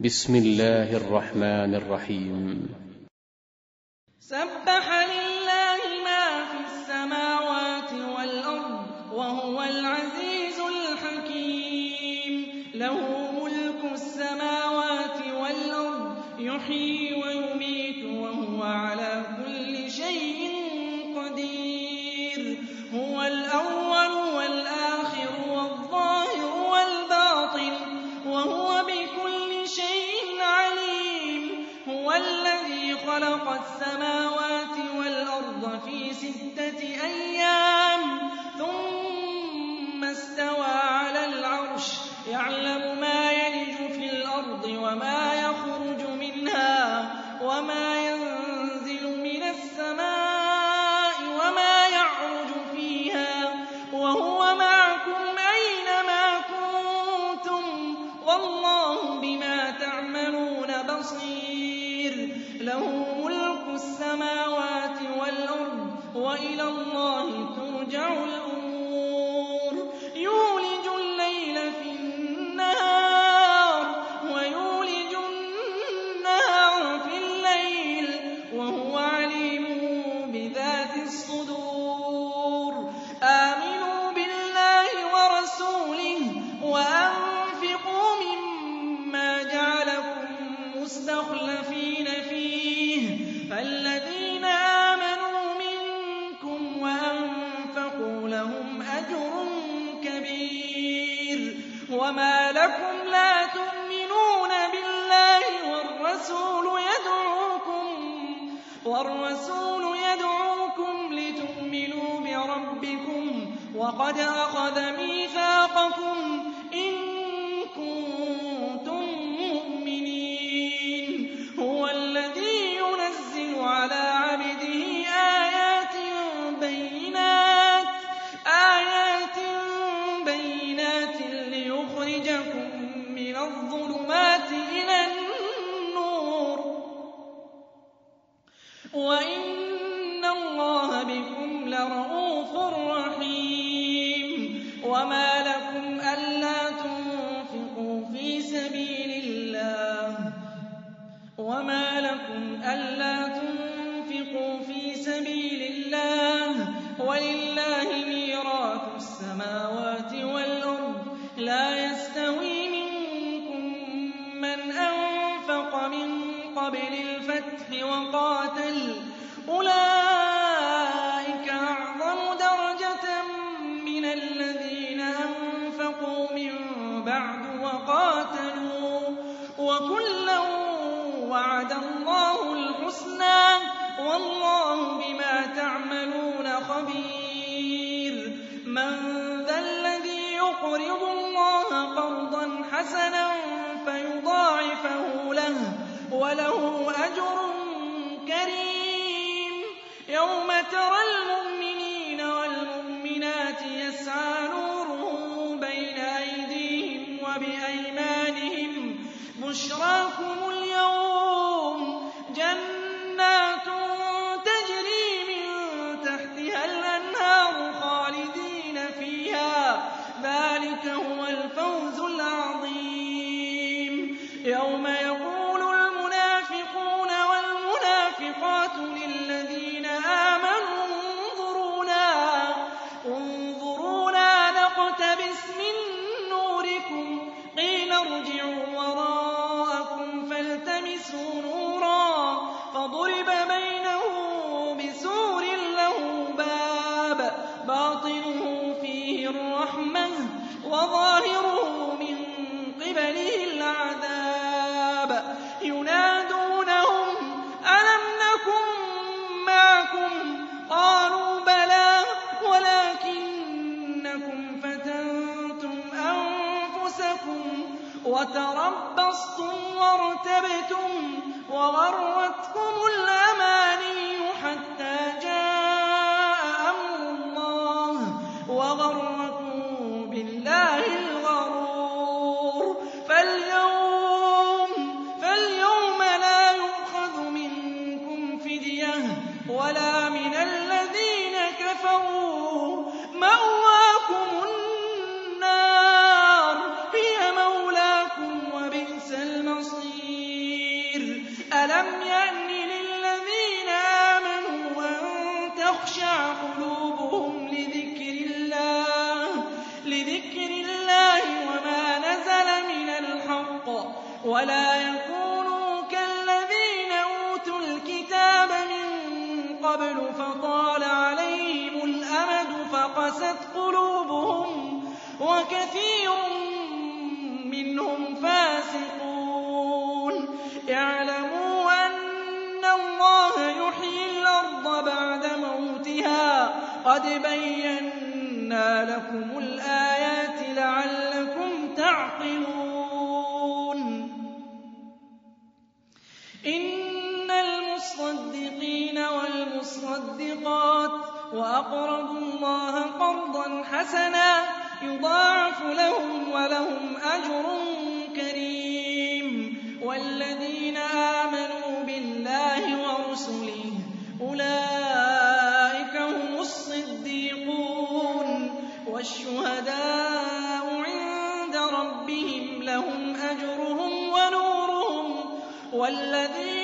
بسم الله الرحمن الرحيم. سبح لله ما في السماوات والأرض وهو العزيز الحكيم. له ملك السماوات والأرض يحيي ويميت. ستة أيام ثم استوى على العرش يعلم ما يلج في الأرض وما يخرج منها وما ينزل من السماء وما يعرج فيها وهو معكم أينما كنتم والله بما تعملون بصير له ملك السماوات وإلى الله ترجع الأمور. وما لكم لا تؤمنون بالله والرسول يدعوكم لتؤمنوا بربكم وقد أخذ ميثاقكم سَبِيلِ اللَّهِ. وَمَا لَكُمْ أَلَّا تُنفِقُوا فِي سَبِيلِ اللَّهِ. وَلِلَّهِ مِيرَاثُ السَّمَاوَاتِ وَالْأَرْضِ. لَا يَسْتَوِي مِنكُم مَّنْ أَنفَقَ مِن قَبْلِ الْفَتْحِ وَقَاتَلَ وَتَرَبَّصْتُمْ وَارْتَبْتُمْ وَغَرَّتْكُمُ الْأَمَانِيُّ حَتَّىٰ جَاءَ أَمْرُ اللَّهِ وَغَرَّكُم وَلَا يَكُونُوا كَالَّذِينَ أُوتُوا الْكِتَابَ مِن قَبْلُ فَطَالَ عَلَيْهِمُ الْأَمَدُ فَقَسَتْ قُلُوبُهُمْ وَكَثِيرٌ مِّنْهُمْ فَاسِقُونَ اعْلَمُوا أَنَّ اللَّهَ يُحْيِي الْأَرْضَ بَعْدَ مَوْتِهَا ۚ قَدْ بَيَّنَّا لَكُمُ وَالْمُصَّدِّقَاتِ وَأَقْرَضُوا اللَّهَ قَرْضًا حَسَنًا يُضَاعَفُ لَهُمْ وَلَهُمْ أَجْرٌ كَرِيمٌ وَالَّذِينَ آمَنُوا بِاللَّهِ وَرُسُلِهِ أُولَٰئِكَ هُمُ الصِّدِّيقُونَ وَالشُّهَدَاءُ عِندَ رَبِّهِمْ لَهُمْ أَجْرُهُمْ وَنُورُهُمْ وَالَّذِينَ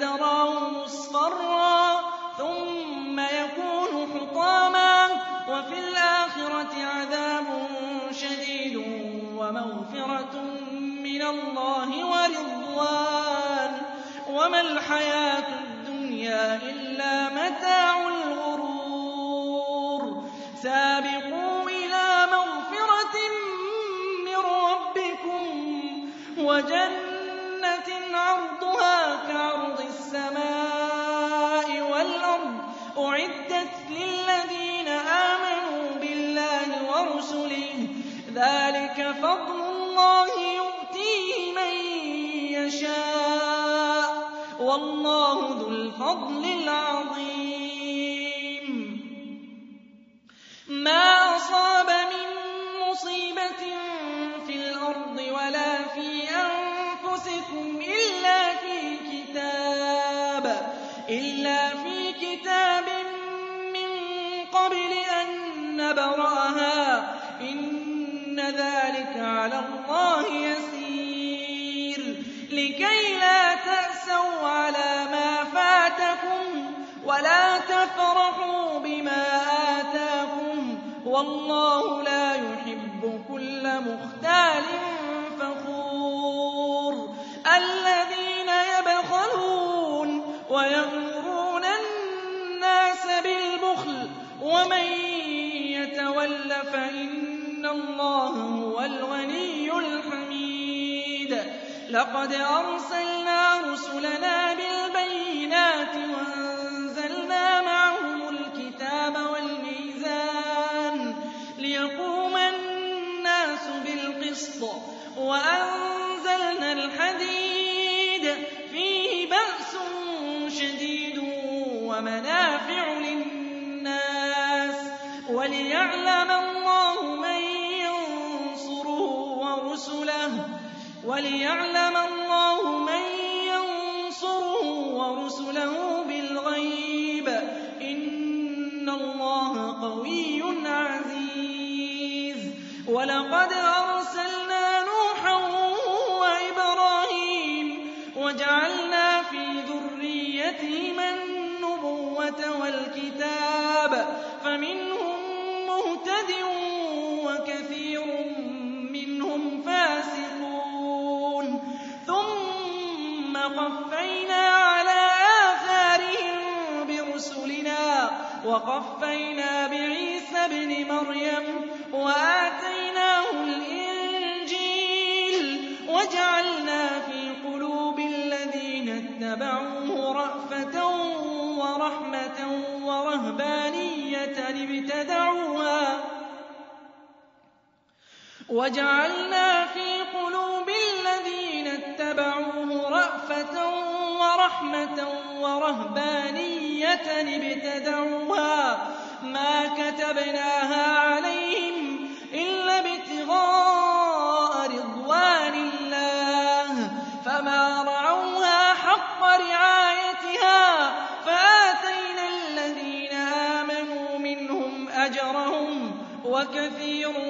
فَتَرَاهُ مُصْفَرًّا ثُمَّ يَكُونُ حُطَامًا ۖ وَفِي الْآخِرَةِ عَذَابٌ شَدِيدٌ وَمَغْفِرَةٌ مِّنَ اللَّهِ وَرِضْوَانٌ ۚ. وَمَا الْحَيَاةُ الدُّنْيَا إِلَّا مَتَاعُ الْغُرُورِ. سَابِقُوا إِلَىٰ مَغْفِرَةٍ مِّن رَّبِّكُمْ وَجَنَّةٍ ذَٰلِكَ فَضْلُ اللَّهِ يُؤْتِيهِ مَن يَشَاءُ ۚ. وَاللَّهُ ذُو الْفَضْلِ الْعَظِيمِ. مَا أَصَابَ مِن مُّصِيبَةٍ فِي الْأَرْضِ وَلَا فِي أَنفُسِكُمْ إِلَّا فِي كِتَابٍ مِّن قَبْلِ أَن نَّبْرَأَهَا ۚ. إِنَّ ذَٰلِكَ عَلَى اللَّهِ يَسِيرٌ. لِّكَيْلَا تَأْسَوْا عَلَىٰ مَا فَاتَكُمْ وَلَا تَفْرَحُوا بِمَا آتَاكُمْ ۗ. وَاللَّهُ لَا يُحِبُّ كُلَّ مُخْتَالٍ فَخُورٍ. الَّذِينَ يَبْخَلُونَ وَيَأْمُرُونَ النَّاسَ بِالْبُخْلِ ۗ وَمَن يَتَوَلَّ فَإِنَّ اللَّهَ هُوَ الْغَنِيُّ الْحَمِيدُ. لَقَدْ أَرْسَلْنَا رُسُلَنَا بِالْبَيِّنَاتِ وَأَنزَلْنَا مَعَهُمُ الْكِتَابَ وَالْمِيزَانَ لِيَقُومَ النَّاسُ بِالْقِسْطِ ۖ وَأَنزَلْنَا الْحَدِيدَ. فِيهِ بَأْسٌ شَدِيدٌ وَمَنَافِعُ لِلنَّاسِ. وَلِيَعْلَمَ اللَّهُ مَن يَنصُرُهُ وَرُسُلَهُ بِالْغَيْبِ ۚ إِنَّ اللَّهَ قَوِيٌّ عَزِيزٌ وَلَقَدْ أَرْسَلْنَا نُوحًا وَإِبْرَاهِيمَ وَجَعَلْنَا فِي ذُرِّيَّتِهِمَا النُّبُوَّةَ وَالْكِتَابَ ۖ فَمِنْهُم وَقَفَّيْنَا بِعِيسَى ابْنِ مَرْيَمَ وَآتَيْنَاهُ الْإِنجِيلَ وَجَعَلْنَا فِي قُلُوبِ الَّذِينَ اتَّبَعُوهُ رَأْفَةً وَرَحْمَةً وَرَهْبَانِيَّةً رأفة ورحمة ورهبانية ابتدعوها ما كتبناها عليهم إلا ابتغاء رضوان الله. فما رعوها حق رعايتها فآتينا الذين آمنوا منهم أجرهم وكثير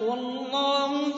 والله